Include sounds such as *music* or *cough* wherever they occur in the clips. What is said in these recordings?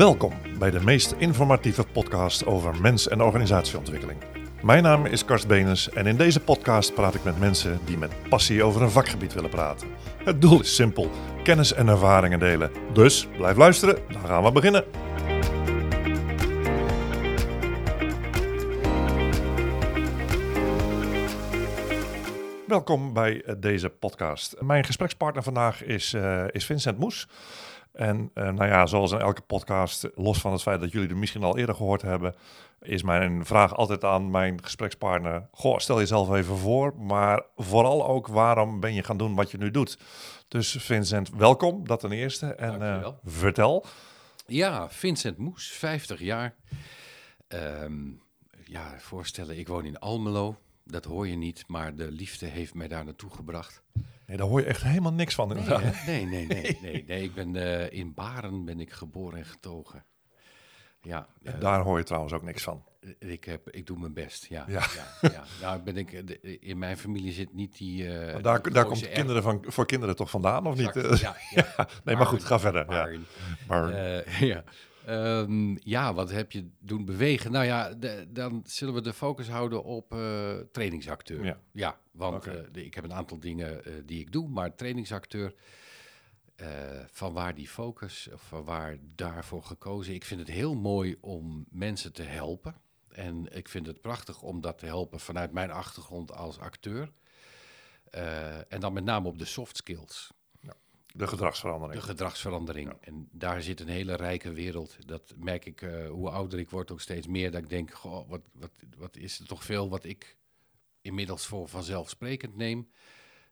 Welkom bij de meest informatieve podcast over mens- en organisatieontwikkeling. Mijn naam is Karst Benes en in deze podcast praat ik met mensen die met passie over een vakgebied willen praten. Het doel is simpel: kennis en ervaringen delen. Dus blijf luisteren, dan gaan we beginnen. Welkom bij deze podcast. Mijn gesprekspartner vandaag is, eh, is Vincent Moes. En eh, nou ja, zoals in elke podcast, los van het feit dat jullie er misschien al eerder gehoord hebben, is mijn vraag altijd aan mijn gesprekspartner: Goh, stel jezelf even voor, maar vooral ook waarom ben je gaan doen wat je nu doet. Dus Vincent, welkom, dat ten eerste. En uh, Dankjewel. vertel. Ja, Vincent Moes, 50 jaar. Ehm, ja, voorstellen, ik woon in Almelo. Dat hoor je niet, maar de liefde heeft mij daar naartoe gebracht. Nee, daar hoor je echt helemaal niks van. Nee, inderdaad. nee, nee, nee, *laughs* nee, nee. Ik ben eh, in Baren ben ik geboren en getogen. Ja, En eh, daar hoor je trouwens ook niks van. ik, heb, ik doe mijn best. Ja, Ja. ja. *laughs* ja, Nou, ben ik, eh, in mijn familie zit niet die. eh, daar daar Gooise komt kinderen van, voor kinderen toch vandaan, of niet? Ja, ja. *laughs* nee, maar goed, ga verder. Ja. Baren. Eh, ja. Ehm, ja, wat heb je doen bewegen? Nou ja, de- dan zullen we de focus houden op eh, trainingsacteur. Ja. want eh, de- ik heb een aantal dingen eh, die ik doe, maar trainingsacteur, van waar die focus, of van waar daarvoor gekozen? Ik vind het heel mooi om mensen te helpen. En ik vind het prachtig om dat te helpen vanuit mijn achtergrond als acteur. En dan met name op de soft skills. De gedragsverandering. De gedragsverandering. En daar zit een hele rijke wereld. Dat merk ik eh, hoe ouder ik word ook steeds meer. Dat ik denk, goh, wat, wat, wat is er toch veel wat ik inmiddels voor vanzelfsprekend neem.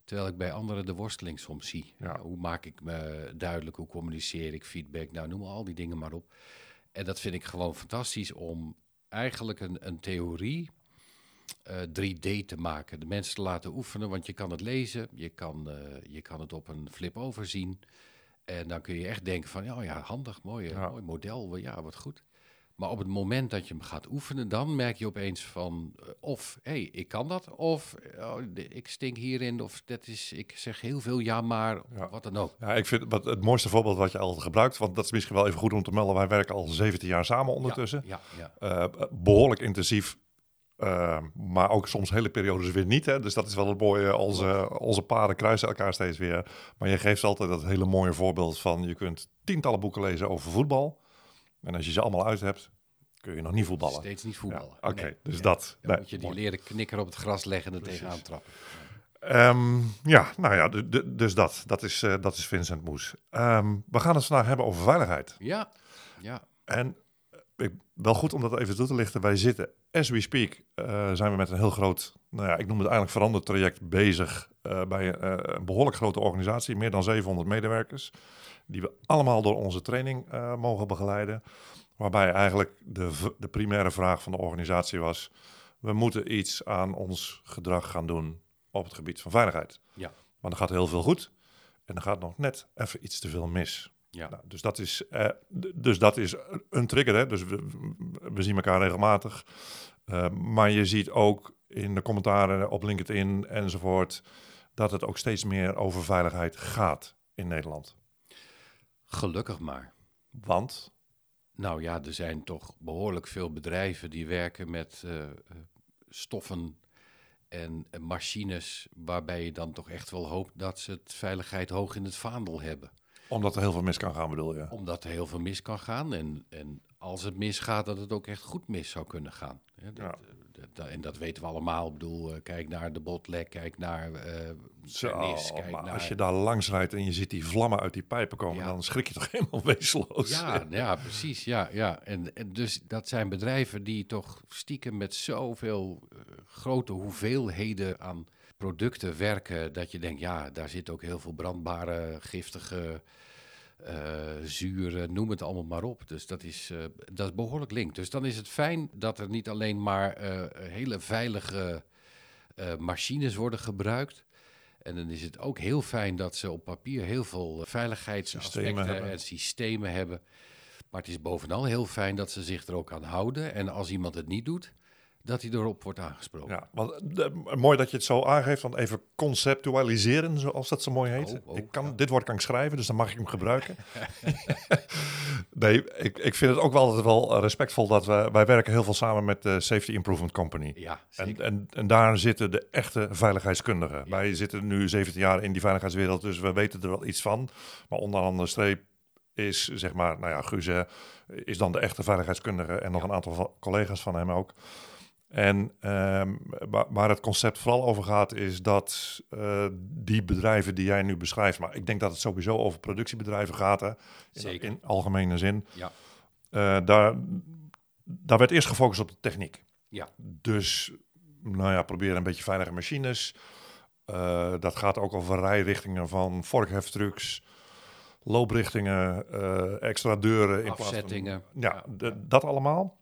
Terwijl ik bij anderen de worsteling soms zie. Ja. Hoe maak ik me duidelijk, hoe communiceer ik, feedback, nou noem al die dingen maar op. En dat vind ik gewoon fantastisch om eigenlijk een, een theorie 3D te maken. De mensen te laten oefenen, want je kan het lezen, je kan, eh, je kan het op een flip-over zien. En dan kun je echt denken van, ja, ja handig, mooi, eh, Ja. mooi model, ja, wat goed. Maar op het moment dat je hem gaat oefenen, dan merk je opeens van, eh, of, hé, hey, ik kan dat, of oh, ik stink hierin, of dat is, ik zeg heel veel ja maar, Ja. wat dan ook. Ja, ik vind wat het mooiste voorbeeld wat je altijd gebruikt, want dat is misschien wel even goed om te melden. Wij werken al 17 jaar samen ondertussen. Ja, ja, Eh, behoorlijk intensief, eh, maar ook soms hele periodes weer niet. Hè? Dus dat is wel het mooie. Onze, onze paden kruisen elkaar steeds weer. Maar je geeft altijd dat hele mooie voorbeeld van je kunt tientallen boeken lezen over voetbal. En als je ze allemaal uit hebt, kun je nog niet voetballen. steeds niet Ja, voetballen. Oké, Nee. dus Ja. dat. Dan nee, moet je die mooi. leren knikker op het gras leggen en er tegenaan trappen. Ehm, ja, nou ja, du- du- dus dat. Dat is, eh, dat is Vincent Moes. Ehm, we gaan het vandaag hebben over veiligheid. Ja, ja. En eh, ik, wel goed om dat even toe te lichten. Wij zitten, as we speak, eh, zijn we met een heel groot, nou ja, ik noem het eigenlijk veranderd traject bezig eh, bij eh, een behoorlijk grote organisatie, meer dan 700 medewerkers, die we allemaal door onze training mogen begeleiden. Waarbij eigenlijk de, de primaire vraag van de organisatie was, we moeten iets aan ons gedrag gaan doen op het gebied van veiligheid. Ja. Maar er gaat heel veel goed en er gaat nog net even iets te veel mis. Ja. Nou, dus, dat is, eh, dus dat is een trigger. Hè? Dus we, we zien elkaar regelmatig. Eh, maar je ziet ook in de commentaren op LinkedIn enzovoort... dat het ook steeds meer over veiligheid gaat in Nederland. Gelukkig maar. Want, Nou ja, er zijn toch behoorlijk veel bedrijven die werken met eh, stoffen en machines waarbij je dan toch echt wel hoopt dat ze het veiligheid hoog in het vaandel hebben. Omdat er heel veel mis kan gaan, bedoel je? Omdat er heel veel mis kan gaan en, en als het misgaat dat het ook echt goed mis zou kunnen gaan. Hè, dat, Ja. eh, dat- dat- en dat weten we allemaal. Ik bedoel, eh, kijk naar de botlek, kijk naar Zo, vernis, kijk maar naar... als je daar langs rijdt en je ziet die vlammen uit die pijpen komen... Ja. dan schrik je toch *laughs* helemaal wezenloos. Ja, ja, precies. Ja, ja. En, en dus dat zijn bedrijven die toch stiekem met zoveel grote hoeveelheden aan producten werken. Dat je denkt, ja, daar zit ook heel veel brandbare, giftige eh, zuren, noem het allemaal maar op. Dus dat is, eh, dat is behoorlijk link. Dus dan is het fijn dat er niet alleen maar eh, hele veilige machines worden gebruikt. En dan is het ook heel fijn dat ze op papier heel veel veiligheidsaspecten Systemen en systemen hebben. Maar het is bovenal heel fijn dat ze zich er ook aan houden. En als iemand het niet doet, dat hij erop wordt aangesproken. Ja, want de- mooi dat je het zo aangeeft, want even conceptualiseren, zoals dat zo mooi heet. Oh, oh, ik kan, ja. Dit woord kan ik schrijven, dus dan mag ik hem gebruiken. *laughs* nee, ik, ik vind het ook wel, altijd wel respectvol dat we, wij werken heel veel samen met de Safety Improvement Company. Ja, En, en, en daar zitten de echte veiligheidskundigen. Ja. Wij zitten nu 17 jaar in die veiligheidswereld, dus we weten er wel iets van. Maar onder andere streep is, zeg maar, nou ja, hè, is dan de echte veiligheidskundige en nog een aantal collega's van hem ook. En ehm, waar, het concept vooral over gaat, is dat eh, die bedrijven die jij nu beschrijft, maar ik denk dat het sowieso over productiebedrijven gaat, hè, in, Zeker. in algemene zin. Ja. Eh, daar, daar werd eerst gefocust op de techniek. Ja. Dus, nou ja, proberen een beetje veilige machines. Eh, dat gaat ook over rijrichtingen van vorkheftrucks, looprichtingen, extra deuren. In plaats van- Afzettingen. ja, de- dat allemaal.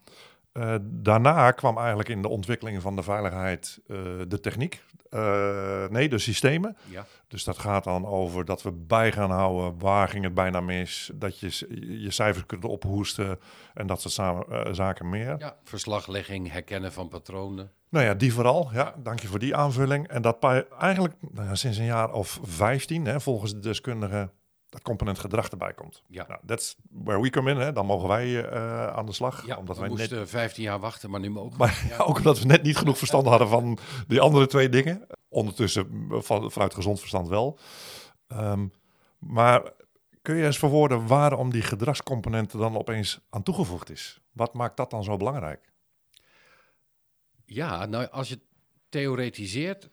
Eh, daarna kwam eigenlijk in de ontwikkeling van de veiligheid eh, de techniek. Eh, nee, de systemen. Ja, Dus dat gaat dan over dat we bij gaan houden waar ging het bijna mis. Dat je je cijfers kunt ophoesten en dat soort samen, zaken meer. ja, verslaglegging, herkennen van patronen. Nou ja, die vooral. Ja, dank je voor die aanvulling. En dat eigenlijk nou ja, sinds een jaar of 15, hè, volgens de deskundigen, dat component gedrag erbij komt. Ja. Nou, that's where we come in. Hè. Dan mogen wij eh, aan de slag. Ja, omdat we wij net moesten 15 jaar wachten, maar nu mogen Maar *laughs* Ja. ook omdat we net niet genoeg verstand hadden van die andere twee dingen. Ondertussen mm, van, vanuit gezond verstand wel. Ehm, maar kun je eens verwoorden waarom die gedragscomponent dan opeens aan toegevoegd is? Wat maakt dat dan zo belangrijk? Ja, nou als je theoretiseert,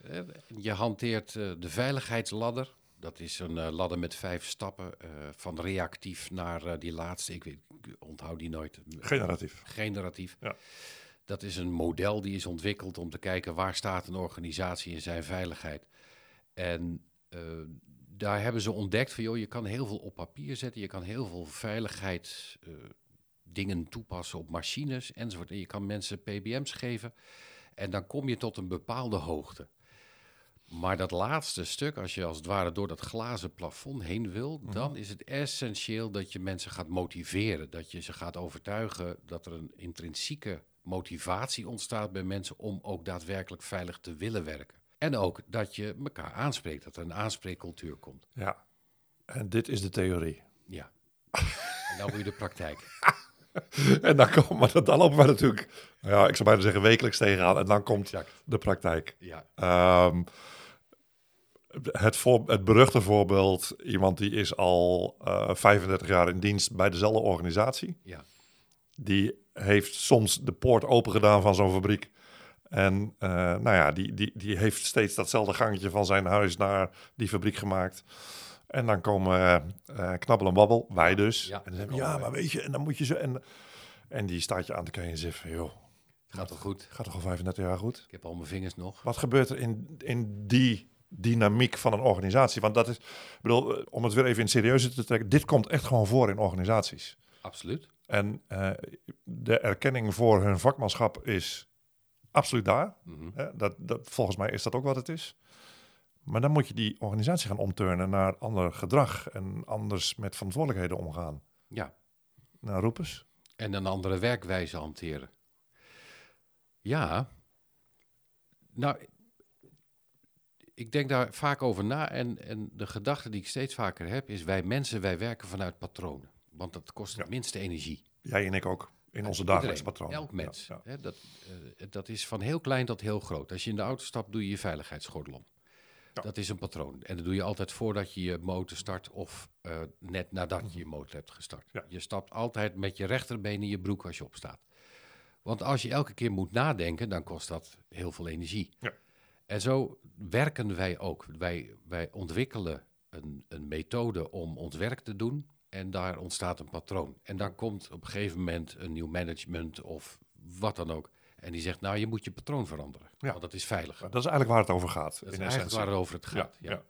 je hanteert eh, de veiligheidsladder. Dat is een eh, ladder met vijf stappen, eh, van reactief naar eh, die laatste. Ik, weet, ik onthoud die nooit. Generatief. Generatief. Ja. Dat is een model die is ontwikkeld om te kijken waar staat een organisatie in zijn veiligheid. En daar hebben ze ontdekt van, joh, je kan heel veel op papier zetten. Je kan heel veel veiligheid eh, dingen toepassen op machines enzovoort. En je kan mensen PBM's geven en dan kom je tot een bepaalde hoogte. Maar dat laatste stuk, als je als het ware door dat glazen plafond heen wil, dan is het essentieel dat je mensen gaat motiveren. Dat je ze gaat overtuigen dat er een intrinsieke motivatie ontstaat bij mensen om ook daadwerkelijk veilig te willen werken. En ook dat je elkaar aanspreekt, dat er een aanspreekcultuur komt. Ja. En dit is de theorie. Ja. En dan moet je de praktijk. *laughs* *laughs* en dan, komt, maar dan lopen we natuurlijk, ja, ik zou bijna zeggen wekelijks tegenaan. En dan komt Exact. de praktijk. Ja. Ehm, het, voor, het beruchte voorbeeld, iemand die is al eh 35 jaar in dienst bij dezelfde organisatie. Ja. Die heeft soms de poort open gedaan van zo'n fabriek. En eh, nou ja, die, die, die heeft steeds datzelfde gangetje van zijn huis naar die fabriek gemaakt. En dan komen eh, knabbel en babbel, wij dus. Ja, en dan zeggen ja, maar weet je, en dan moet je zo... En, en die staat je aan te kijken en zegt van, joh, Gaat toch goed? gaat toch al 35 jaar goed? Ik heb al mijn vingers nog. Wat gebeurt er in, in die dynamiek van een organisatie? Want dat is, ik bedoel, eh, om het weer even in serieuze te trekken, dit komt echt gewoon voor in organisaties. Absoluut. En de erkenning voor hun vakmanschap is absoluut daar. Mhm. Dat, dat, volgens mij is dat ook wat het is. Maar dan moet je die organisatie gaan omturnen naar ander gedrag en anders met verantwoordelijkheden omgaan. Ja. Nou, roep eens. En een andere werkwijze hanteren. Ja. Nou, ik denk daar vaak over na. En, en de gedachte die ik steeds vaker heb is: wij mensen, wij werken vanuit patronen. Want dat kost het Ja. minste energie. Jij en ik ook in onze Iedereen, dagelijkse patronen. Elk mens. Ja, ja. Hè, dat, eh, dat is van heel klein tot heel groot. Als je in de auto stapt, doe je je veiligheidsgordel om. Ja. Dat is een patroon. En dat doe je altijd voordat je je motor start of eh, net nadat je je motor hebt gestart. Ja. Je stapt altijd met je rechterbeen in je broek als je opstaat. Want als je elke keer moet nadenken, dan kost dat heel veel energie. Ja. En zo werken wij ook. Wij, wij ontwikkelen een, een methode om ons werk te doen. En daar ontstaat een patroon. En dan komt op een gegeven moment een nieuw management of wat dan ook. En die zegt, nou, je moet je patroon veranderen. Ja. Want dat is veilig. Dat is eigenlijk waar het over gaat. Dat is eigenlijk essentie. waarover het gaat. Ja, Ja,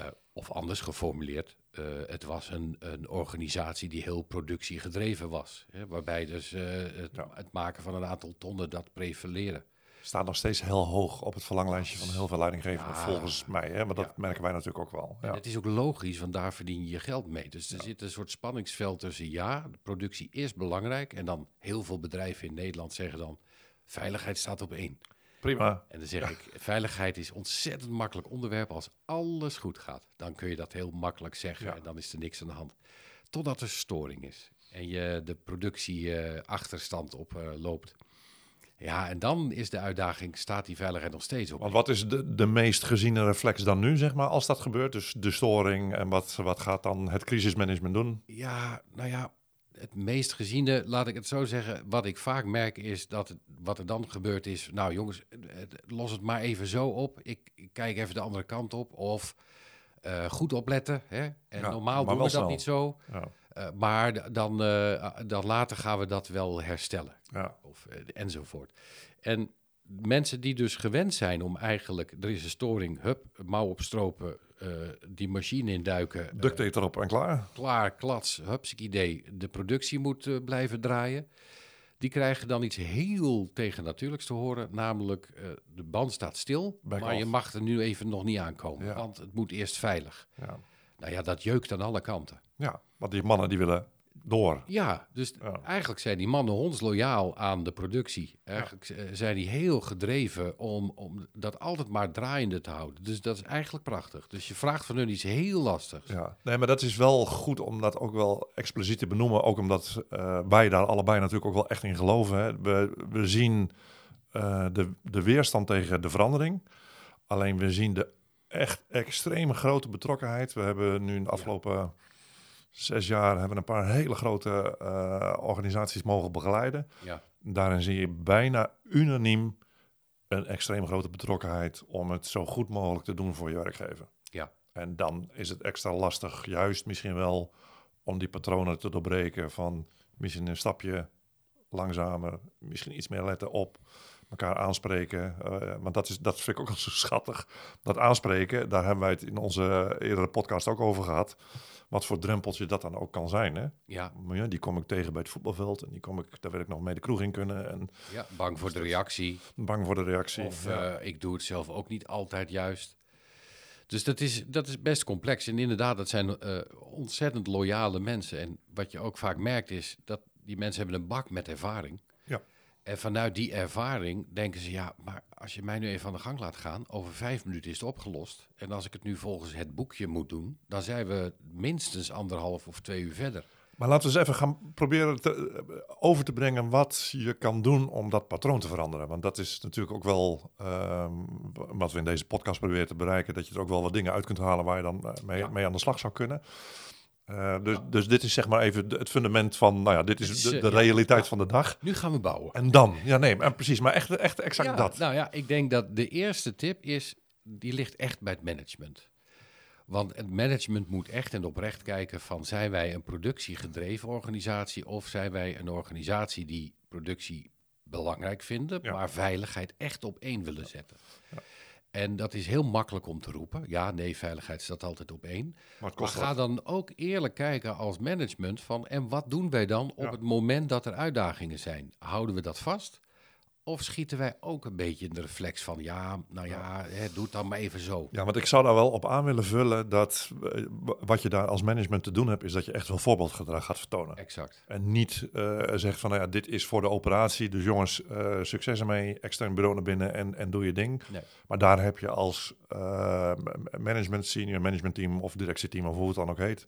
Eh, of anders geformuleerd, eh, het was een, een organisatie die heel productiegedreven was. Hè, waarbij dus eh, het, Ja. het maken van een aantal tonnen dat prevaleren. staat nog steeds heel hoog op het verlanglijstje van heel veel leidinggevenden, Ja. volgens mij. Hè? Maar dat Ja. merken wij natuurlijk ook wel. En Ja. het is ook logisch, want daar verdien je je geld mee. Dus er zit een soort spanningsveld tussen ja, de productie is belangrijk. En dan heel veel bedrijven in Nederland zeggen dan, Veiligheid staat op één. Prima. En dan zeg ik, veiligheid is ontzettend makkelijk onderwerp. Als alles goed gaat, dan kun je dat heel makkelijk zeggen Ja. en dan is er niks aan de hand. Totdat er storing is en je de productie eh, achterstand oploopt. ja, en dan is de uitdaging, staat die veiligheid nog steeds op? Want wat is de, de meest geziene reflex dan nu, zeg maar, als dat gebeurt? Dus de storing en wat, wat gaat dan het crisismanagement doen? Ja, nou ja, het meest geziene, laat ik het zo zeggen, wat ik vaak merk is dat het, wat er dan gebeurt is, nou jongens, los het maar even zo op. Ik, ik kijk even de andere kant op. Of eh, goed opletten. Hè? En Ja, normaal doen we dat snel. niet zo. Ja, Eh, maar dan, eh, dan later gaan we dat wel herstellen. ja, Of, enzovoort. En mensen die dus gewend zijn om eigenlijk, er is een storing, hup, mouw opstropen, eh die machine induiken. eh, duct tape erop en klaar. klaar, klats, hupsik idee, de productie moet eh, blijven draaien. Die krijgen dan iets heel tegennatuurlijks te horen, namelijk de band staat stil, Back maar je mag er nu even nog niet aankomen, Ja. want het moet eerst veilig. Ja. Nou ja, dat jeukt aan alle kanten. ja, want die mannen die willen door. Ja, dus Ja. eigenlijk zijn die mannen hondsloyaal aan de productie. Eigenlijk eh, zijn die heel gedreven om, om dat altijd maar draaiende te houden. Dus dat is eigenlijk prachtig. Dus je vraagt van hun iets heel lastigs. Ja, nee, maar dat is wel goed om dat ook wel expliciet te benoemen. Ook omdat eh, wij daar allebei natuurlijk ook wel echt in geloven. Hè. We, we zien eh, de, de weerstand tegen de verandering. Alleen we zien de echt extreme grote betrokkenheid. We hebben nu in de afgelopen zes jaar hebben we een paar hele grote eh, organisaties mogen begeleiden. Ja, Daarin zie je bijna unaniem een extreem grote betrokkenheid om het zo goed mogelijk te doen voor je werkgever. ja, En dan is het extra lastig, juist misschien wel, om die patronen te doorbreken van misschien een stapje langzamer, misschien iets meer letten op, elkaar aanspreken. Eh, want dat, is, dat vind ik ook al zo schattig. Dat aanspreken, daar hebben wij het in onze eerdere podcast ook over gehad. Wat voor drempeltje dat dan ook kan zijn. Hè? ja, Maar ja, die kom ik tegen bij het voetbalveld en die kom ik, daar wil ik nog mee de kroeg in kunnen. En ja. Bang voor de reactie. bang voor de reactie. Of ja. eh, ik doe het zelf ook niet altijd juist. Dus dat is, dat is best complex. En inderdaad, dat zijn eh, ontzettend loyale mensen. En wat je ook vaak merkt is dat die mensen hebben een bak met ervaring. En vanuit die ervaring denken ze, ja, maar als je mij nu even aan de gang laat gaan, over vijf minuten is het opgelost. En als ik het nu volgens het boekje moet doen, dan zijn we minstens anderhalf of twee uur verder. Maar laten we eens even gaan proberen te, over te brengen wat je kan doen om dat patroon te veranderen. Want dat is natuurlijk ook wel ehm, wat we in deze podcast proberen te bereiken. Dat je er ook wel wat dingen uit kunt halen waar je dan eh, mee, Ja. mee aan de slag zou kunnen. Eh, dus, dus dit is zeg maar even het fundament van, nou ja, dit is de, eh, de ja, realiteit ja. van de dag. Nu gaan we bouwen. En dan, ja nee, en precies, maar echt, echt exact Ja, dat. Nou ja, ik denk dat de eerste tip is, die ligt echt bij het management. Want het management moet echt en oprecht kijken van zijn wij een productiegedreven organisatie of zijn wij een organisatie die productie belangrijk vinden, maar veiligheid echt op één willen zetten. En dat is heel makkelijk om te roepen. Ja, nee, veiligheid staat altijd op één. Maar ga wat. dan ook eerlijk kijken als management van en wat doen wij dan op Ja. het moment dat er uitdagingen zijn? Houden we dat vast? Of schieten wij ook een beetje in de reflex van ja, nou ja, hè, doe het dan maar even zo. Ja, want ik zou daar wel op aan willen vullen dat eh, wat je daar als management te doen hebt, is dat je echt wel voorbeeldgedrag gaat vertonen. Exact. En niet eh zegt van, nou ja, dit is voor de operatie. Dus jongens, eh, succes ermee. Extern bureau naar binnen en, en doe je ding. Nee. Maar daar heb je als management, senior management team of directieteam, of hoe het dan ook heet,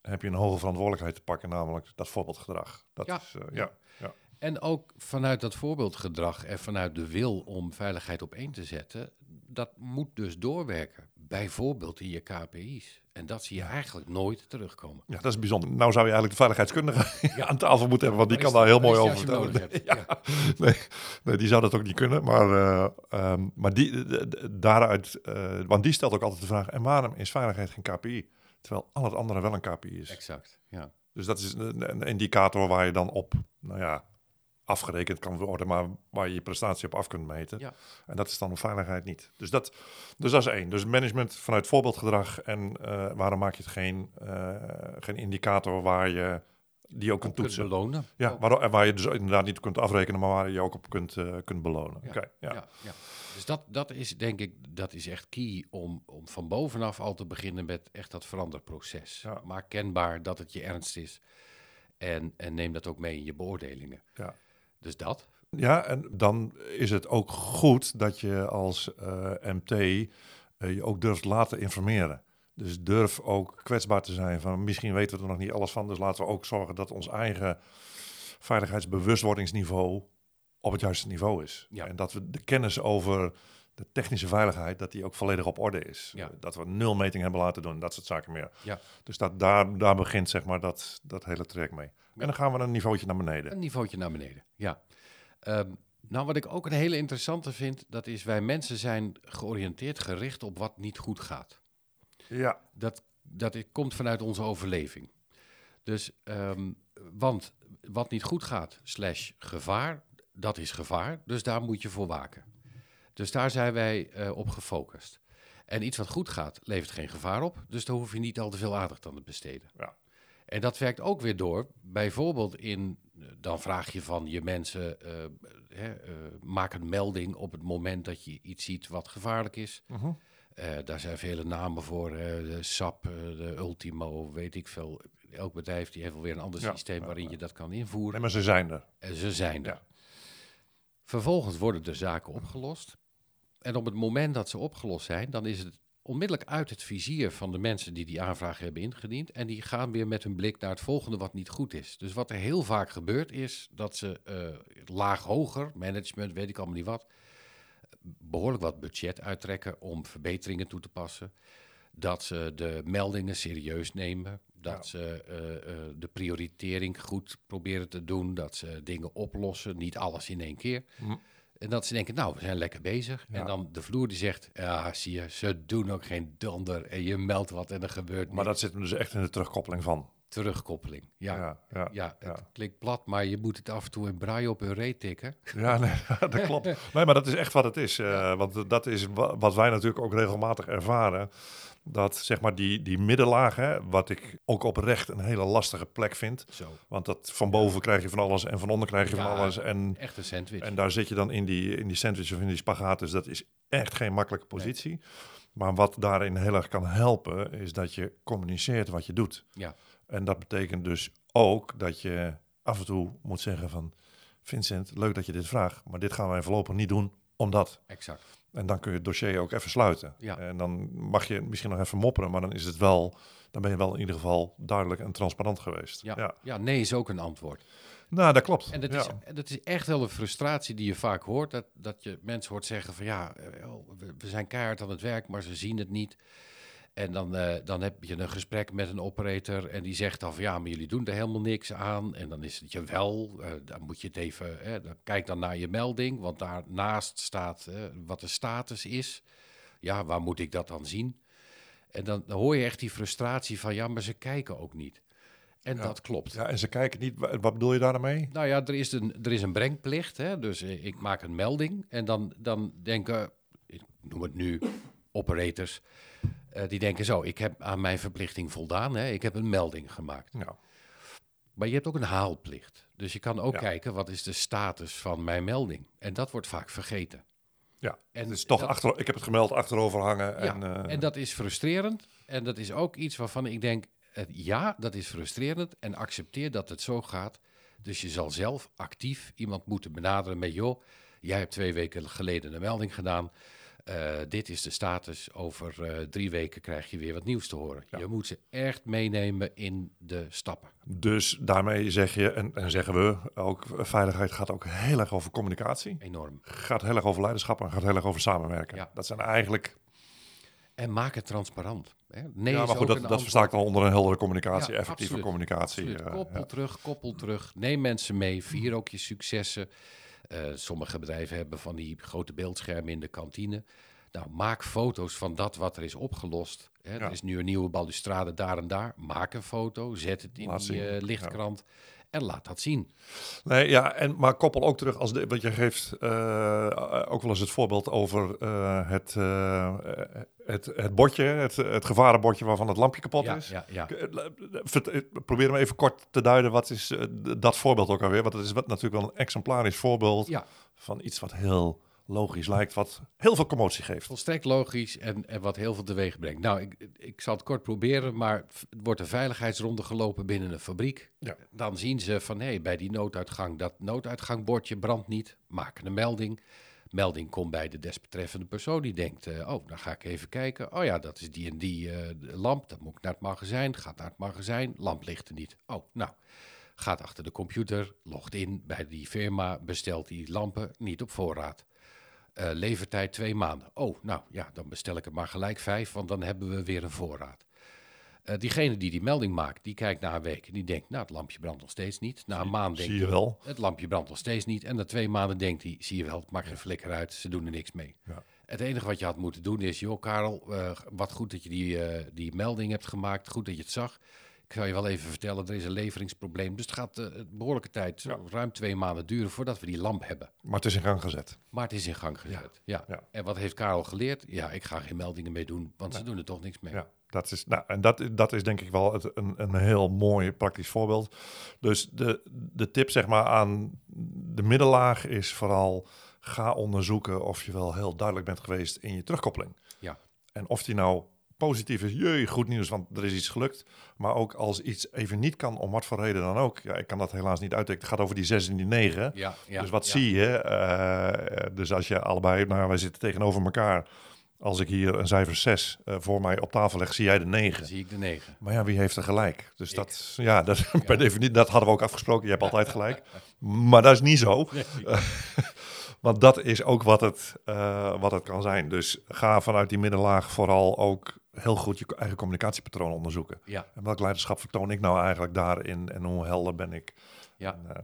heb je een hoge verantwoordelijkheid te pakken, namelijk dat voorbeeldgedrag. Dat Ja, is, ja. Ja. Ja, En ook vanuit dat voorbeeldgedrag en vanuit de wil om veiligheid op één te zetten, dat moet dus doorwerken. Bijvoorbeeld in je KPI's. En dat zie je eigenlijk nooit terugkomen. ja, dat is bijzonder. Nou zou je eigenlijk de veiligheidskundige *laughs* aan tafel moeten hebben, want die kan daar heel mooi over vertellen. *laughs* hebt? Ja. Nee, nee, die zou dat ook niet kunnen. Maar, eh, ehm, maar die, daaruit, eh, want die stelt ook altijd de vraag: en waarom is veiligheid geen KPI? Terwijl al het andere wel een KPI is. Exact. Ja. Dus dat is een, een indicator waar je dan op, nou ja, afgerekend kan worden, maar waar je je prestatie op af kunt meten. Ja. En dat is dan veiligheid niet. Dus dat, dus dat is één. Dus management vanuit voorbeeldgedrag. En eh, waarom maak je het geen, eh, geen indicator waar je die ook kunt Kunt toetsen? belonen. Ja, waar, waar je dus inderdaad niet kunt afrekenen, maar waar je ook op kunt, eh, kunt belonen. Ja, Oké, ja. Ja, ja. Dus dat, dat is denk ik, dat is echt key om, om van bovenaf al te beginnen met echt dat veranderproces. Maak kenbaar dat het je ernst is. En, en neem dat ook mee in je beoordelingen. Ja. Dus dat. Ja, en dan is het ook goed dat je als uh, MT uh, je ook durft laten informeren. Dus durf ook kwetsbaar te zijn van misschien weten we er nog niet alles van. Dus laten we ook zorgen dat ons eigen veiligheidsbewustwordingsniveau op het juiste niveau is. Ja. En dat we de kennis over de technische veiligheid, dat die ook volledig op orde is. Ja. Dat we nul meting hebben laten doen, dat soort zaken meer. Ja. Dus dat, daar, daar begint zeg maar dat, dat hele traject mee. En dan gaan we een niveautje naar beneden. Een niveautje naar beneden, ja. Ehm, nou, wat ik ook een hele interessante vind, dat is wij mensen zijn georiënteerd, gericht op wat niet goed gaat. Ja, Dat, dat komt vanuit onze overleving. Dus, ehm, want wat niet goed gaat, slash gevaar, dat is gevaar. Dus daar moet je voor waken. Dus daar zijn wij eh, op gefocust. En iets wat goed gaat, levert geen gevaar op. Dus daar hoef je niet al te veel aandacht aan te besteden. Ja. En dat werkt ook weer door. Bijvoorbeeld in, dan vraag je van je mensen, eh, hè, eh, maak een melding op het moment dat je iets ziet wat gevaarlijk is. Mhm. Eh, daar zijn vele namen voor. de SAP, de Ultimo, weet ik veel. Elk bedrijf die heeft wel weer een ander Ja, systeem waarin ja. je dat kan Nee, invoeren. maar ze zijn er. En ze zijn er. Vervolgens worden de zaken opgelost. En op het moment dat ze opgelost zijn, dan is het onmiddellijk uit het vizier van de mensen die die aanvraag hebben ingediend. En die gaan weer met hun blik naar het volgende wat niet goed is. Dus wat er heel vaak gebeurt is dat ze eh, laag hoger, management, weet ik allemaal niet wat, behoorlijk wat budget uittrekken om verbeteringen toe te passen. Dat ze de meldingen serieus nemen. Dat Ja. ze eh, eh, de prioritering goed proberen te doen. Dat ze dingen oplossen, niet alles in één keer. Hm. En dat ze denken, nou, we zijn lekker bezig. Ja. En dan de vloer die zegt, ja, zie je, ze doen ook geen donder. En je meldt wat en er gebeurt Maar niks. dat zit hem dus echt in de terugkoppeling van. Terugkoppeling, ja. Ja, ja, ja. het klinkt plat, maar je moet het af en toe in braille op een reet tikken. Ja, nee, *laughs* dat klopt. Nee, maar dat is echt wat het is. eh, want dat is wa- wat wij natuurlijk ook regelmatig ervaren. Dat zeg maar die, die middenlaag, hè, wat ik ook oprecht een hele lastige plek vind. Zo, Want dat van boven krijg je van alles en van onder krijg je Ja. van alles. En, echt een sandwich. en daar zit je dan in die, in die sandwich of in die spagaat. Dus dat is echt geen makkelijke positie. Maar wat daarin heel erg kan helpen, is dat je communiceert wat je doet. Ja. En dat betekent dus ook dat je af en toe moet zeggen van... Vincent, leuk dat je dit vraagt, maar dit gaan wij voorlopig niet doen, omdat. Exact. En dan kun je het dossier ook even sluiten. Ja. En dan mag je misschien nog even mopperen, maar dan is het wel... Dan ben je wel in ieder geval duidelijk en transparant geweest. Ja. Ja. nee is ook een antwoord. Nou, dat klopt. En dat, ja. is, dat is echt wel een frustratie die je vaak hoort. Dat, dat je mensen hoort zeggen van ja, eh, we, we zijn keihard aan het werk, maar ze zien het niet. En dan, eh, dan heb je een gesprek met een operator en die zegt dan van ja, maar jullie doen er helemaal niks aan. En dan is het je wel, eh, dan moet je het even, dan kijk dan naar je melding, want daarnaast staat eh, wat de status is. Ja, waar moet ik dat dan zien? En dan, dan hoor je echt die frustratie van ja, maar ze kijken ook niet. En Ja. dat klopt. ja, en ze kijken niet... wa- Wat bedoel je daarmee? Nou ja, er is een, er is een brengplicht. Hè? Dus ik maak een melding. En dan, dan denken, ik noem het nu, operators. Eh, die denken zo, ik heb aan mijn verplichting voldaan. Hè? Ik heb een melding gemaakt. Nou, Maar je hebt ook een haalplicht. Dus je kan ook Ja. kijken, wat is de status van mijn melding? En dat wordt vaak vergeten. ja. En is toch dat- achter, ik heb het gemeld achterover hangen. Ja, en, eh, en dat is frustrerend. En dat is ook iets waarvan ik denk, ja, dat is frustrerend. En accepteer dat het zo gaat. Dus je zal zelf actief iemand moeten benaderen met, joh, jij hebt twee weken geleden een melding gedaan. Eh, dit is de status. Over eh, drie weken krijg je weer wat nieuws te horen. Ja. Je moet ze echt meenemen in de stappen. Dus daarmee zeg je, en, en zeggen we ook, veiligheid gaat ook heel erg over communicatie. Enorm. Gaat heel erg over leiderschap en gaat heel erg over samenwerken. Ja. Dat zijn eigenlijk... En maak het transparant. Hè? Nee ja, maar goed, dat, dat versta ik dan onder een heldere communicatie, effectieve absoluut. communicatie. Absoluut. eh, Koppel terug, koppel terug. Neem mensen mee. Vier ook je successen. Eh, sommige bedrijven hebben van die grote beeldschermen in de kantine. Nou, maak foto's van dat wat er is opgelost. Hè, Ja. Er is nu een nieuwe balustrade daar en daar. Maak een foto, zet het in Laat die eh, lichtkrant en laat dat zien. Nee, ja, en, maar koppel ook terug als de, want je geeft eh, ook wel eens het voorbeeld over eh, het, het, het bordje, het, het gevarenbordje waarvan het lampje kapot Ja, is. ja, ja. Vert- Probeer hem even kort te duiden. Wat is dat voorbeeld ook alweer? Want het is wat- natuurlijk wel een exemplarisch voorbeeld van iets wat heel logisch lijkt, wat heel veel commotie geeft. Volstrekt logisch en, en wat heel veel teweeg brengt. Nou, ik, ik zal het kort proberen, maar wordt een veiligheidsronde gelopen binnen een fabriek. Ja. Dan zien ze van, hé, bij die nooduitgang, dat nooduitgangbordje brandt niet. Maken een melding. Melding komt bij de desbetreffende persoon. Die denkt, eh, oh, dan ga ik even kijken. Oh ja, dat is die en die eh, lamp. Dan moet ik naar het magazijn. Gaat naar het magazijn. Lamp ligt er niet. Oh, nou. Gaat achter de computer, logt in bij die firma, bestelt die lampen niet op voorraad. Eh, levertijd twee maanden. Oh, nou ja, dan bestel ik er maar gelijk vijf, want dan hebben we weer een voorraad. Eh, diegene die die melding maakt, die kijkt na een week en die denkt, nou, het lampje brandt nog steeds niet. Na een maand denkt Zie je hij, wel. het lampje brandt nog steeds niet. En na twee maanden denkt hij, zie je wel, het maakt geen flikker uit, ze doen er niks mee. Ja. Het enige wat je had moeten doen is, joh Karel, eh, wat goed dat je die, die melding hebt gemaakt, goed dat je het zag. Ik zou je wel even vertellen, er is een leveringsprobleem. Dus het gaat een behoorlijke tijd, ruim twee maanden duren voordat we die lamp hebben. Maar het is in gang gezet. Maar het is in gang gezet. Ja. ja. En wat heeft Karel geleerd? Ja, ik ga geen meldingen mee doen, want ze doen er toch niks mee. Ja, dat is, nou, en dat, dat is denk ik wel het, een, een heel mooi praktisch voorbeeld. Dus de, de tip zeg maar aan de middenlaag is vooral ga onderzoeken of je wel heel duidelijk bent geweest in je terugkoppeling. Ja. En of die nou positief is, jee, goed nieuws, want er is iets gelukt. Maar ook als iets even niet kan, om wat voor reden dan ook. Ja, ik kan dat helaas niet uittekenen. Het gaat over die 6 en die 9. Ja, ja, dus wat ja. zie je? Eh, dus als je allebei, nou wij zitten tegenover elkaar. Als ik hier een cijfer 6 eh, voor mij op tafel leg, zie jij de 9. Dan zie ik de negen. Maar ja, wie heeft er gelijk? Dus dat, ja, *laughs* dat, per definitie, dat hadden we ook afgesproken. Je hebt altijd gelijk. Maar dat is niet zo. *laughs* Want dat is ook wat het, eh, wat het kan zijn. Dus ga vanuit die middenlaag vooral ook heel goed je eigen communicatiepatroon onderzoeken. Ja, En welk leiderschap vertoon ik nou eigenlijk daarin en hoe helder ben ik? ja, En, eh,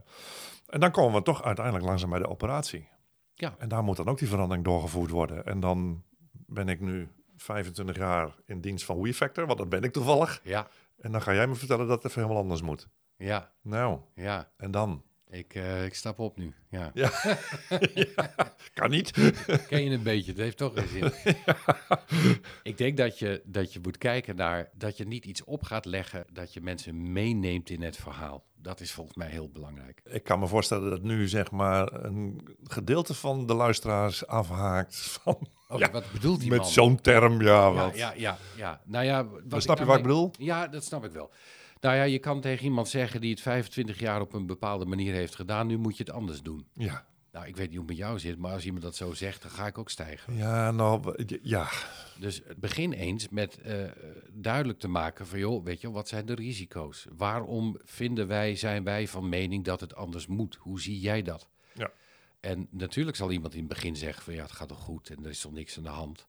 en dan komen we toch uiteindelijk langzaam bij de operatie. ja. En daar moet dan ook die verandering doorgevoerd worden. En dan ben ik nu 25 jaar in dienst van WeFactor, want dat ben ik toevallig. Ja, En dan ga jij me vertellen dat het even helemaal anders moet. ja, Nou, ja. en dan? Ik, eh, ik stap op nu. Ja. *laughs* Ja, *laughs* kan niet. Ken je een beetje, het heeft toch geen zin. *laughs* Ik denk dat je, dat je moet kijken naar dat je niet iets op gaat leggen, dat je mensen meeneemt in het verhaal. Dat is volgens mij heel belangrijk. Ik kan me voorstellen dat nu zeg maar een gedeelte van de luisteraars afhaakt van, Oh, Ja, wat bedoelt die met zo'n term. Ja, wat. ja, ja, ja. Nou ja, wat Dan snap je wat ik bedoel? Ja, dat snap ik wel. Nou ja, je kan tegen iemand zeggen die het 25 jaar op een bepaalde manier heeft gedaan, nu moet je het anders doen. Ja. Nou, ik weet niet hoe het met jou zit, maar als iemand dat zo zegt, dan ga ik ook stijgen. Ja, nou, ja. Dus begin eens met eh, duidelijk te maken van, joh, weet je, wat zijn de risico's? Waarom vinden wij, zijn wij van mening dat het anders moet? Hoe zie jij dat? Ja. En natuurlijk zal iemand in het begin zeggen van, ja, het gaat toch goed en er is toch niks aan de hand.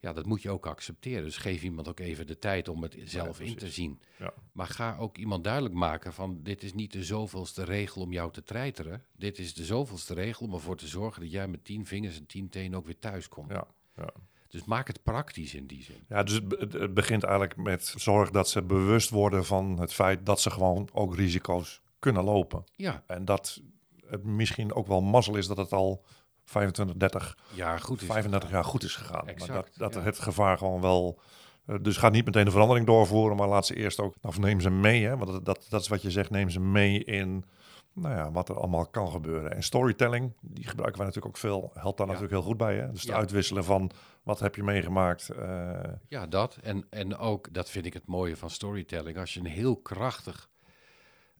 Ja, dat moet je ook accepteren. Dus geef iemand ook even de tijd om het zelf in te zien. Ja. Maar ga ook iemand duidelijk maken van, dit is niet de zoveelste regel om jou te treiteren. Dit is de zoveelste regel om ervoor te zorgen dat jij met tien vingers en tien tenen ook weer thuis komt. Ja, ja. Dus maak het praktisch in die zin. ja, dus het- het begint eigenlijk met zorg dat ze bewust worden van het feit dat ze gewoon ook risico's kunnen lopen. Ja, En dat het misschien ook wel mazzel is dat het al 25, 30, ja goed is 35 jaar goed is gegaan. Exact, maar dat, dat ja. het gevaar gewoon wel. eh, Dus ga niet meteen de verandering doorvoeren, maar laat ze eerst ook. Of neem ze mee, hè? Want dat, dat, dat is wat je zegt. Neem ze mee in. Nou ja, wat er allemaal kan gebeuren. En storytelling, die gebruiken wij natuurlijk ook veel. Helpt daar Ja. natuurlijk heel goed bij. Hè? Dus het Ja. uitwisselen van wat heb je meegemaakt. eh, Ja, dat. En, en ook, dat vind ik het mooie van storytelling. Als je een heel krachtig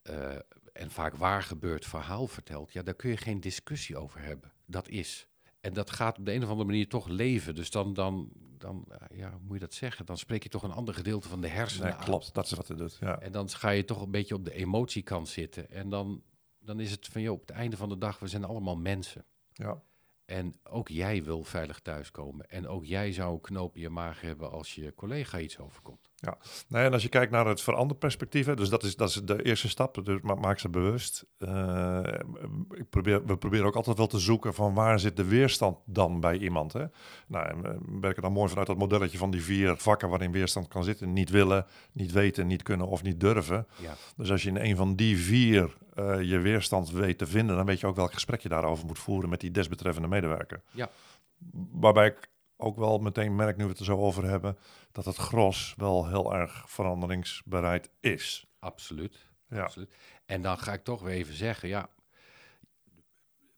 eh, en vaak waar gebeurd verhaal vertelt, ja, daar kun je geen discussie over hebben. Dat is. En dat gaat op de een of andere manier toch leven. Dus dan, dan, dan eh, ja, hoe moet je dat zeggen? Dan spreek je toch een ander gedeelte van de hersenen nee, aan. klopt, dat is wat het doet. Ja. En dan ga je toch een beetje op de emotiekant zitten. En dan, dan is het van, joh, op het einde van de dag, we zijn allemaal mensen. Ja. En ook jij wil veilig thuiskomen. En ook jij zou een knoop in je maag hebben als je collega iets overkomt. Nee, en als je kijkt naar het veranderperspectief, hè, dus dat is, dat is de eerste stap, dus ma- maak ze bewust. Eh, ik probeer, we proberen ook altijd wel te zoeken van waar zit de weerstand dan bij iemand. Hè? Nou, en we werken dan mooi vanuit dat modelletje van die vier vakken waarin weerstand kan zitten. Niet willen, niet weten, niet kunnen of niet durven. Ja, Dus als je in een van die vier eh, je weerstand weet te vinden, dan weet je ook welk gesprek je daarover moet voeren met die desbetreffende medewerker. ja, Waarbij ik ook wel meteen merk, nu we het er zo over hebben, dat het gros wel heel erg veranderingsbereid is. absoluut. Ja, absoluut. En dan ga ik toch weer even zeggen, ja,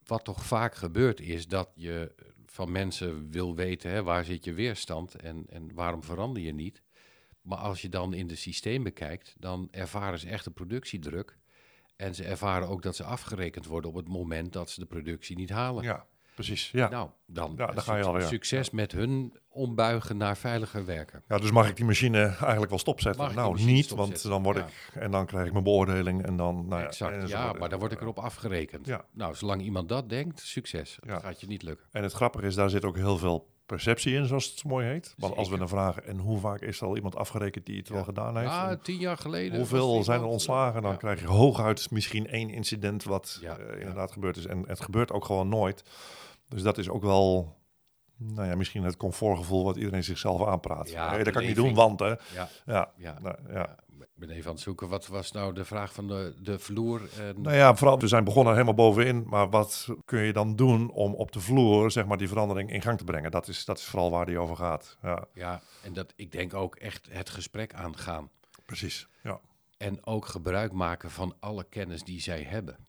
wat toch vaak gebeurt is dat je van mensen wil weten hè, waar zit je weerstand en, en waarom verander je niet. Maar als je dan in de systemen kijkt, dan ervaren ze echt een productiedruk. En ze ervaren ook dat ze afgerekend worden op het moment dat ze de productie niet halen. Ja, precies. Ja. Nou, dan, Ja, ga je alweer. succes met hun ombuigen naar veiliger werken. ja, dus mag ik die machine eigenlijk wel stopzetten? Mag nou, niet, stopzetten? want dan word Ja. ik... En dan krijg ik mijn beoordeling en dan... Nou exact, ja, maar dan word ik erop afgerekend. Ja. Nou, zolang iemand dat denkt, succes. Dat gaat je niet lukken. En het grappige is, daar zit ook heel veel perceptie in, zoals het mooi heet. Want als we dan vragen, en hoe vaak is er al iemand afgerekend die het wel gedaan heeft? Ah, En tien jaar geleden. hoeveel zijn er ontslagen? Dan ja. krijg je hooguit misschien één incident wat Ja, eh, inderdaad gebeurd is. En het gebeurt ook gewoon nooit. Dus dat is ook wel, nou ja, misschien het comfortgevoel wat iedereen zichzelf aanpraat. Ja, dat kan ik niet doen, want hè. Ja, Ja, ja. nou, ja. Ja, Ik ben even aan het zoeken. Wat was nou de vraag van de, de vloer? En, Nou ja, vooral, we zijn begonnen helemaal bovenin. Maar wat kun je dan doen om op de vloer, zeg maar, die verandering in gang te brengen? Dat is, dat is vooral waar die over gaat. Ja, Ja, en dat, ik denk ook echt het gesprek aangaan. precies. Ja. En ook gebruik maken van alle kennis die zij hebben.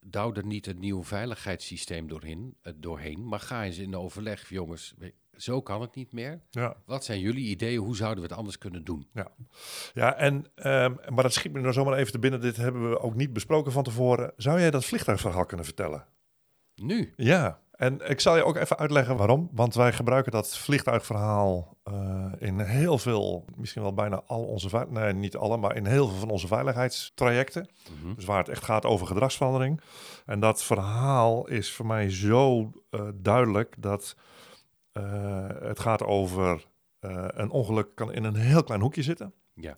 Douw er niet een nieuw veiligheidssysteem doorheen, eh, doorheen, maar ga eens in overleg. Jongens, zo kan het niet meer. Ja. Wat zijn jullie ideeën? Hoe zouden we het anders kunnen doen? Ja, ja en, ehm, maar dat schiet me nou zomaar even te binnen. Dit hebben we ook niet besproken van tevoren. Zou jij dat vliegtuigverhaal kunnen vertellen? Nu? Ja, en ik zal je ook even uitleggen waarom. Want wij gebruiken dat vliegtuigverhaal eh, in heel veel, misschien wel bijna al onze, nee niet alle, maar in heel veel van onze veiligheidstrajecten. Mhm. Dus waar het echt gaat over gedragsverandering. En dat verhaal is voor mij zo eh, duidelijk dat eh, het gaat over een ongeluk kan in een heel klein hoekje zitten. Ja.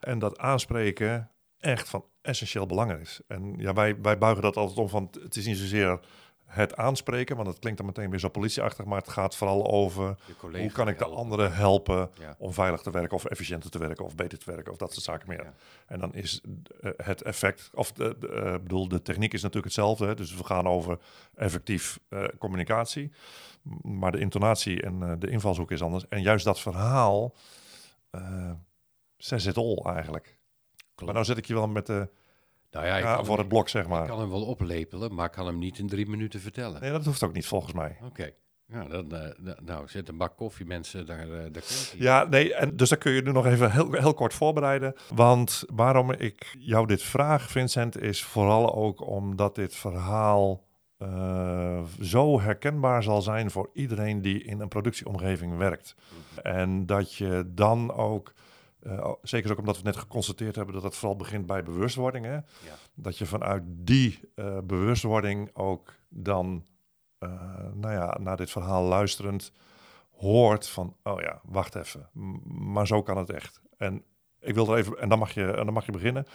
En dat aanspreken echt van essentieel belang is. En ja, wij, wij buigen dat altijd om van het is niet zozeer het aanspreken, want dat klinkt dan meteen weer zo politieachtig, maar het gaat vooral over hoe kan ik de anderen helpen Ja. om veilig te werken of efficiënter te werken of beter te werken of dat soort zaken meer. Ja. En dan is eh, het effect, of de, de, eh, bedoel, de techniek is natuurlijk hetzelfde. Hè? Dus we gaan over effectief eh, communicatie. Maar de intonatie en de invalshoek is anders. En juist dat verhaal eh says it all eigenlijk. Maar nou zit ik je wel met de Nou ja, ik voor het blok, zeg ik maar. kan hem wel oplepelen, maar ik kan hem niet in drie minuten vertellen. Nee, dat hoeft ook niet volgens mij. Oké. Ja, dan, eh, nou, zet een bak koffie, mensen, daar, eh, daar. Ja, nee, en dus dat kun je nu nog even heel, heel kort voorbereiden. Want waarom ik jou dit vraag, Vincent, is vooral ook omdat dit verhaal eh, zo herkenbaar zal zijn voor iedereen die in een productieomgeving werkt. En dat je dan ook, eh, zeker ook omdat we net geconstateerd hebben dat het vooral begint bij bewustwording, hè? Ja. dat je vanuit die eh, bewustwording ook dan, eh, nou ja, naar dit verhaal luisterend hoort van, oh ja, wacht even, m- maar zo kan het echt. En ik wil er even, en dan mag je, en dan mag je beginnen,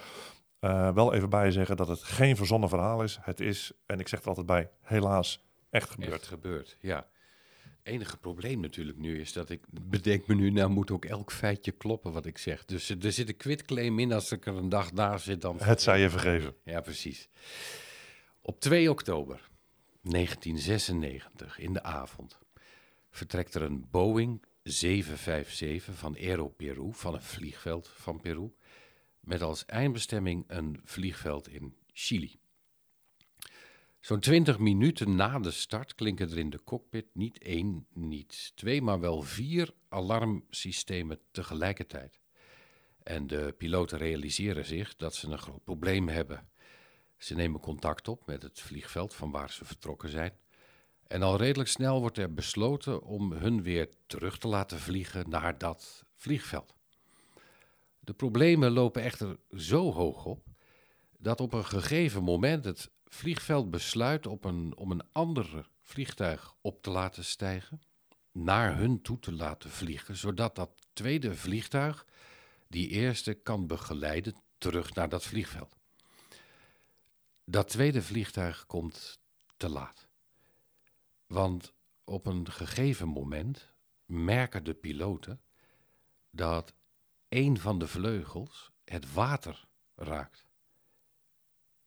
wel even bij zeggen dat het geen verzonnen verhaal is. Het is, en ik zeg er altijd bij, helaas echt gebeurd. Echt gebeurd, ja. Het enige probleem natuurlijk nu is dat ik bedenk me nu, nou moet ook elk feitje kloppen wat ik zeg. Dus er zit een quitclaim in, als ik er een dag na zit dan... Het zij je vergeven. Ja, precies. Op 2 oktober 1996, in de avond, vertrekt er een Boeing 757 van Aero Peru, van een vliegveld van Peru, met als eindbestemming een vliegveld in Chili. Zo'n 20 minuten na de start klinken er in de cockpit niet één, niet twee, maar wel vier alarmsystemen tegelijkertijd. En de piloten realiseren zich dat ze een groot probleem hebben. Ze nemen contact op met het vliegveld van waar ze vertrokken zijn. En al redelijk snel wordt er besloten om hun weer terug te laten vliegen naar dat vliegveld. De problemen lopen echter zo hoog op dat op een gegeven moment het vliegveld besluit op een, om een ander vliegtuig op te laten stijgen, naar hun toe te laten vliegen, zodat dat tweede vliegtuig die eerste kan begeleiden terug naar dat vliegveld. Dat tweede vliegtuig komt te laat. Want op een gegeven moment merken de piloten dat een van de vleugels het water raakt.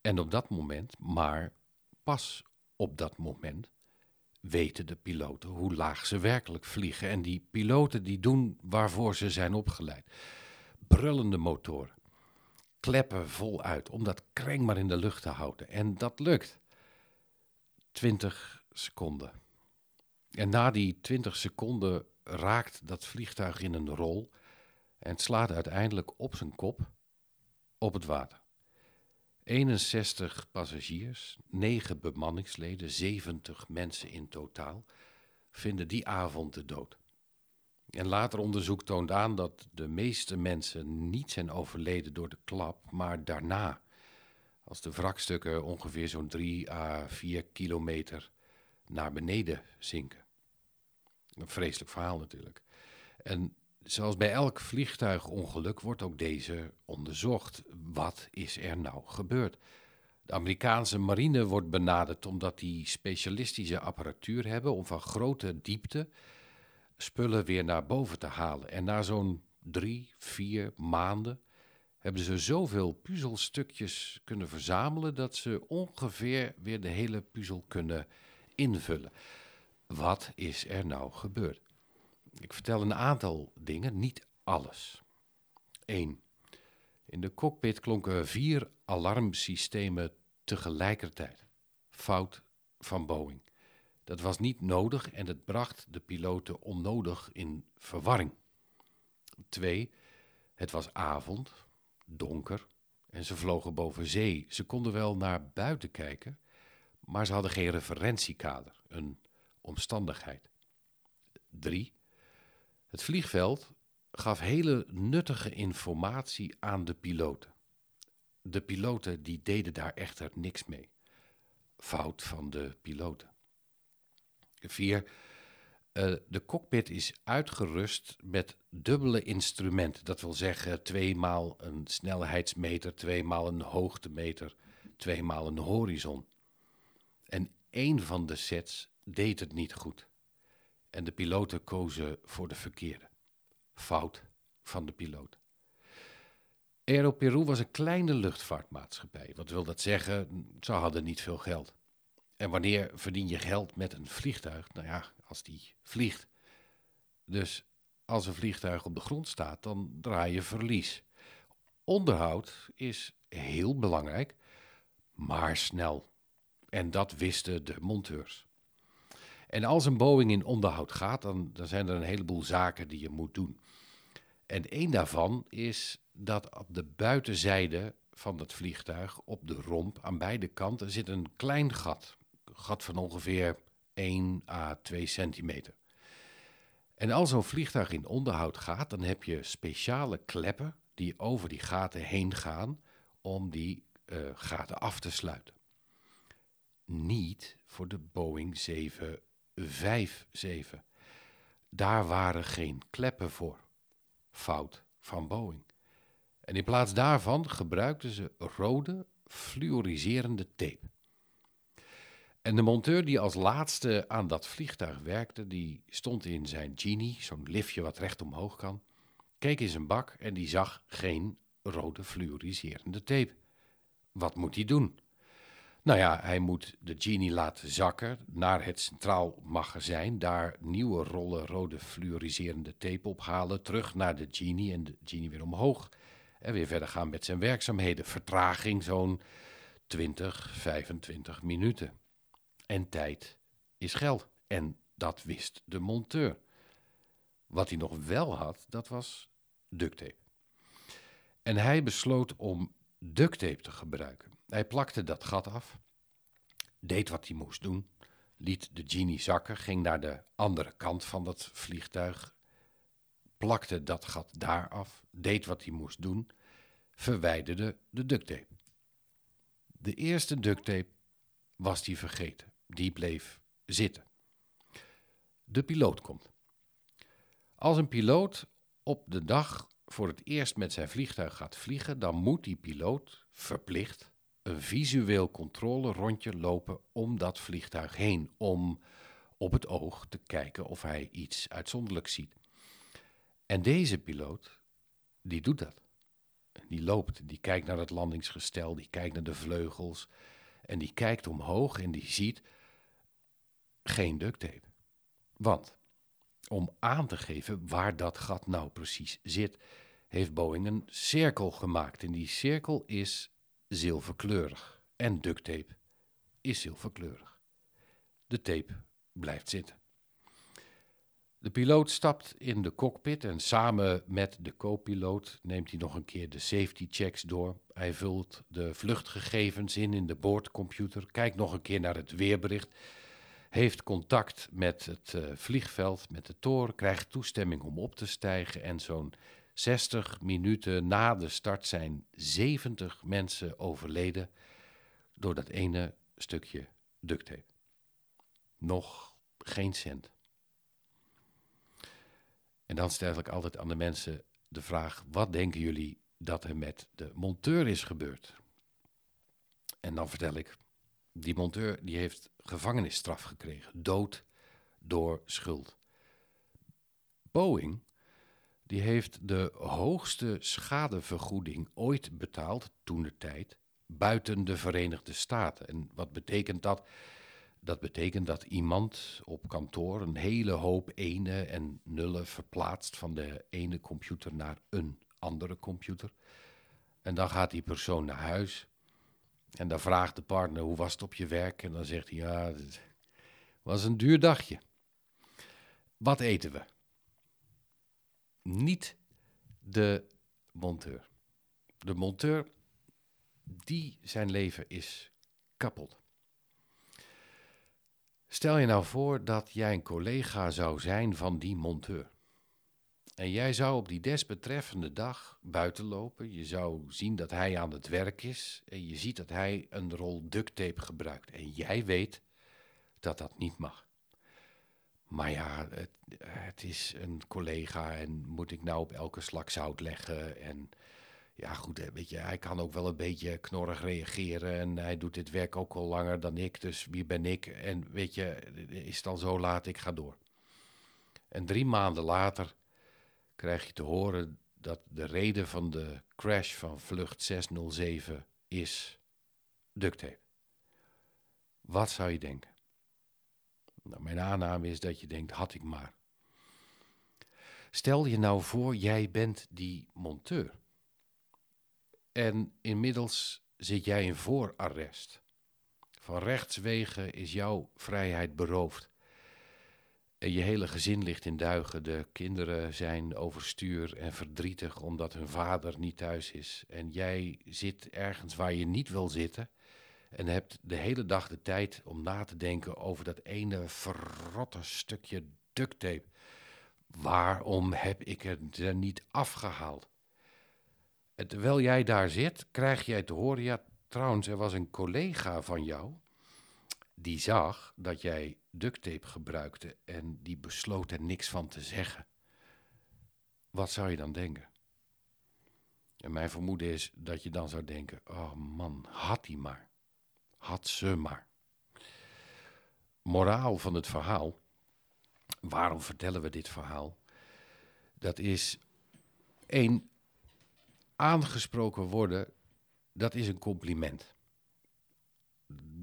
En op dat moment, maar pas op dat moment, weten de piloten hoe laag ze werkelijk vliegen. En die piloten die doen waarvoor ze zijn opgeleid. Brullende motoren. Kleppen voluit om dat kreng maar in de lucht te houden. En dat lukt. 20 seconden. En na die 20 seconden raakt dat vliegtuig in een rol en slaat uiteindelijk op zijn kop op het water. 61 passagiers, 9 bemanningsleden, 70 mensen in totaal vinden die avond de dood. En later onderzoek toont aan dat de meeste mensen niet zijn overleden door de klap, maar daarna, als de wrakstukken ongeveer zo'n 3 à 4 kilometer naar beneden zinken. Een vreselijk verhaal natuurlijk. En zoals bij elk vliegtuigongeluk wordt ook deze onderzocht. Wat is er nou gebeurd? De Amerikaanse marine wordt benaderd omdat die specialistische apparatuur hebben om van grote diepte spullen weer naar boven te halen. En na zo'n drie, vier maanden hebben ze zoveel puzzelstukjes kunnen verzamelen dat ze ongeveer weer de hele puzzel kunnen invullen. Wat is er nou gebeurd? Ik vertel een aantal dingen, niet alles. 1. In de cockpit klonken vier alarmsystemen tegelijkertijd. Fout van Boeing. Dat was niet nodig en het bracht de piloten onnodig in verwarring. 2. Het was avond, donker en ze vlogen boven zee. Ze konden wel naar buiten kijken, maar ze hadden geen referentiekader, een omstandigheid. 3. Het vliegveld gaf hele nuttige informatie aan de piloten. De piloten die deden daar echter niks mee. Fout van de piloten. 4. Uh, de cockpit is uitgerust met dubbele instrumenten. Dat wil zeggen tweemaal een snelheidsmeter, tweemaal een hoogtemeter, tweemaal een horizon. En één van de sets deed het niet goed. En de piloten kozen voor de verkeerde. Fout van de piloot. Aero Peru was een kleine luchtvaartmaatschappij. Wat wil dat zeggen? Ze hadden niet veel geld. En wanneer verdien je geld met een vliegtuig? Nou ja, als die vliegt. Dus als een vliegtuig op de grond staat, dan draai je verlies. Onderhoud is heel belangrijk, maar snel. En dat wisten de monteurs. En als een Boeing in onderhoud gaat, dan, zijn er een heleboel zaken die je moet doen. En één daarvan is dat op de buitenzijde van het vliegtuig, op de romp, aan beide kanten, zit een klein gat. Een gat van ongeveer 1 à 2 centimeter. En als zo'n vliegtuig in onderhoud gaat, dan heb je speciale kleppen die over die gaten heen gaan om die uh, gaten af te sluiten. Niet voor de Boeing 757. Daar waren geen kleppen voor. Fout van Boeing. En in plaats daarvan gebruikten ze rode fluoriserende tape. En de monteur die als laatste aan dat vliegtuig werkte, die stond in zijn genie, zo'n liftje wat recht omhoog kan, keek in zijn bak en die zag geen rode fluoriserende tape. Wat moet hij doen? Nou ja, hij moet de genie laten zakken naar het centraal magazijn, daar nieuwe rollen rode fluoriserende tape ophalen, terug naar de genie en de genie weer omhoog en weer verder gaan met zijn werkzaamheden. Vertraging zo'n 20, 25 minuten. En tijd is geld. En dat wist de monteur. Wat hij nog wel had, dat was duct tape. En hij besloot om duct tape te gebruiken. Hij plakte dat gat af, deed wat hij moest doen, liet de genie zakken, ging naar de andere kant van dat vliegtuig, plakte dat gat daar af, deed wat hij moest doen, verwijderde de duct tape. De eerste duct tape was hij vergeten die bleef zitten. De piloot komt. Als een piloot op de dag voor het eerst met zijn vliegtuig gaat vliegen, dan moet die piloot verplicht een visueel controlerondje lopen om dat vliegtuig heen, om op het oog te kijken of hij iets uitzonderlijks ziet. En deze piloot, die doet dat. Die loopt, die kijkt naar het landingsgestel, die kijkt naar de vleugels en die kijkt omhoog en die ziet geen duct tape. Want om aan te geven waar dat gat nou precies zit, heeft Boeing een cirkel gemaakt. En die cirkel is zilverkleurig. En duct tape is zilverkleurig. De tape blijft zitten. De piloot stapt in de cockpit en samen met de co-piloot neemt hij nog een keer de safety checks door. Hij vult de vluchtgegevens in in de boordcomputer, kijkt nog een keer naar het weerbericht, heeft contact met het uh, vliegveld, met de toren, krijgt toestemming om op te stijgen en zo'n 60 minuten na de start zijn 70 mensen overleden door dat ene stukje duct tape. Nog geen cent. En dan stel ik altijd aan de mensen de vraag: wat denken jullie dat er met de monteur is gebeurd? En dan vertel ik: die monteur die heeft gevangenisstraf gekregen, dood door schuld. Boeing die heeft de hoogste schadevergoeding ooit betaald toen de tijd buiten de Verenigde Staten. En wat betekent dat? Dat betekent dat iemand op kantoor een hele hoop ene en nullen verplaatst van de ene computer naar een andere computer. En dan gaat die persoon naar huis en dan vraagt de partner hoe was het op je werk? En dan zegt hij ja, het was een duur dagje. Wat eten we? Niet de monteur. De monteur, die zijn leven is kapot. Stel je nou voor dat jij een collega zou zijn van die monteur. En jij zou op die desbetreffende dag buiten lopen. Je zou zien dat hij aan het werk is. En je ziet dat hij een rol duct tape gebruikt. En jij weet dat dat niet mag. Maar ja, het, is een collega en moet ik nou op elke slak zout leggen? En ja, goed, weet je, hij kan ook wel een beetje knorrig reageren. En hij doet dit werk ook al langer dan ik. Dus wie ben ik? En weet je, is het al zo laat, ik ga door. En drie maanden later krijg je te horen dat de reden van de crash van vlucht 607 is duct tape. Wat zou je denken? Nou, mijn aanname is dat je denkt, had ik maar. Stel je nou voor, jij bent die monteur. En inmiddels zit jij in voorarrest. Van rechtswegen is jouw vrijheid beroofd. En je hele gezin ligt in duigen. De kinderen zijn overstuur en verdrietig omdat hun vader niet thuis is. En jij zit ergens waar je niet wil zitten. En hebt de hele dag de tijd om na te denken over dat ene verrotte stukje duct tape. Waarom heb ik het er niet afgehaald? En terwijl jij daar zit, krijg jij te horen: ja, trouwens, er was een collega van jou. Die zag dat jij duct tape gebruikte en die besloot er niks van te zeggen. Wat zou je dan denken? En mijn vermoeden is dat je dan zou denken: oh man, had hij maar. Had ze maar. Moraal van het verhaal. Waarom vertellen we dit verhaal? Dat is één aangesproken worden, dat is een compliment.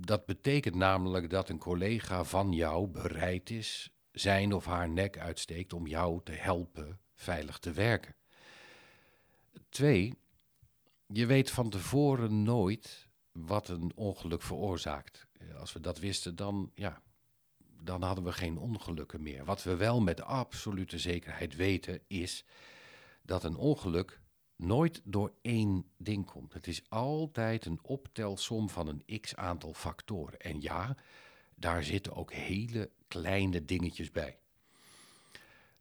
Dat betekent namelijk dat een collega van jou bereid is zijn of haar nek uitsteekt om jou te helpen veilig te werken. Twee, je weet van tevoren nooit wat een ongeluk veroorzaakt. Als we dat wisten, dan, ja, dan hadden we geen ongelukken meer. Wat we wel met absolute zekerheid weten, is dat een ongeluk nooit door één ding komt. Het is altijd een optelsom van een x aantal factoren. En ja, daar zitten ook hele kleine dingetjes bij.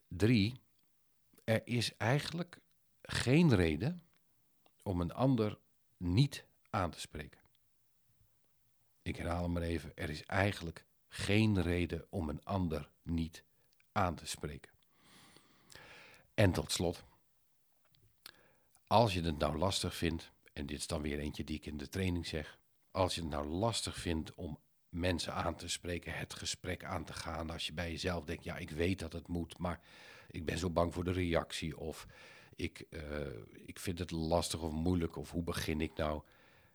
Drie, er is eigenlijk geen reden om een ander niet aan te spreken. Ik herhaal hem maar even. Er is eigenlijk geen reden om een ander niet aan te spreken. En tot slot, als je het nou lastig vindt, en dit is dan weer eentje die ik in de training zeg, als je het nou lastig vindt om mensen aan te spreken, het gesprek aan te gaan, als je bij jezelf denkt, ja, ik weet dat het moet, maar ik ben zo bang voor de reactie, of ik, uh, ik vind het lastig of moeilijk, of hoe begin ik nou,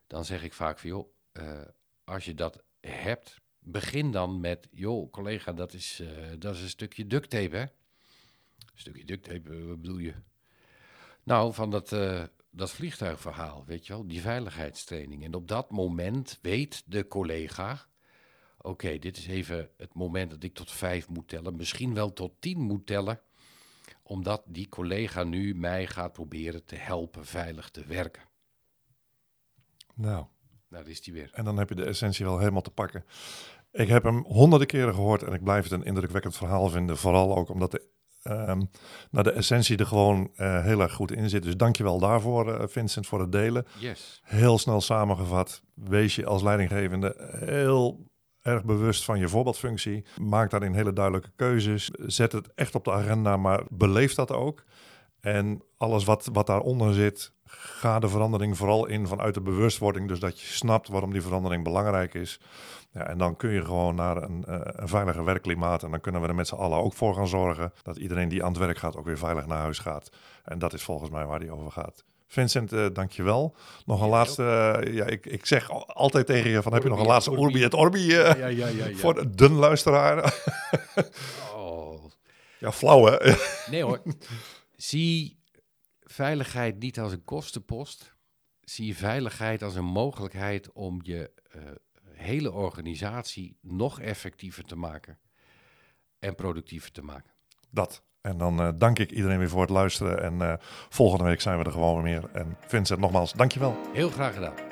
dan zeg ik vaak van, joh, uh, als je dat hebt, begin dan met, joh, collega, dat is, uh, dat is een stukje duct tape, hè? Een stukje duct tape, wat bedoel je? Nou, van dat, uh, dat vliegtuigverhaal, weet je wel, die veiligheidstraining. En op dat moment weet de collega, oké, dit is even het moment dat ik tot vijf moet tellen, misschien wel tot tien moet tellen, omdat die collega nu mij gaat proberen te helpen veilig te werken. Nou, Daar is die weer. en dan heb je de essentie wel helemaal te pakken. Ik heb hem honderden keren gehoord en ik blijf het een indrukwekkend verhaal vinden. Vooral ook omdat de, ehm, nou, de essentie er gewoon eh, heel erg goed in zit. Dus dankjewel daarvoor, eh, Vincent, voor het delen. Yes. Heel snel samengevat, wees je als leidinggevende heel erg bewust van je voorbeeldfunctie. Maak daarin hele duidelijke keuzes. Zet het echt op de agenda, maar beleef dat ook. En alles wat, wat daaronder zit, ga de verandering vooral in vanuit de bewustwording. Dus dat je snapt waarom die verandering belangrijk is. Ja, en dan kun je gewoon naar een, eh, een veiliger werkklimaat. En dan kunnen we er met z'n allen ook voor gaan zorgen dat iedereen die aan het werk gaat ook weer veilig naar huis gaat. En dat is volgens mij waar die over gaat. Vincent, eh dank je wel. Nog een Ja, laatste. eh, ja, ik, ik zeg al- altijd tegen je van heb je nog een laatste orbi. Orbi et Orbi Ja, ja, ja. ja. voor de dun luisteraar? Oh. *laughs* ja, flauw hè? Nee hoor. *laughs* Zie veiligheid niet als een kostenpost. Zie veiligheid als een mogelijkheid om je eh, hele organisatie nog effectiever te maken en productiever te maken. Dat. En dan eh, dank ik iedereen weer voor het luisteren. En eh, volgende week zijn we er gewoon weer meer. En Vincent, nogmaals, dankjewel. Heel graag gedaan.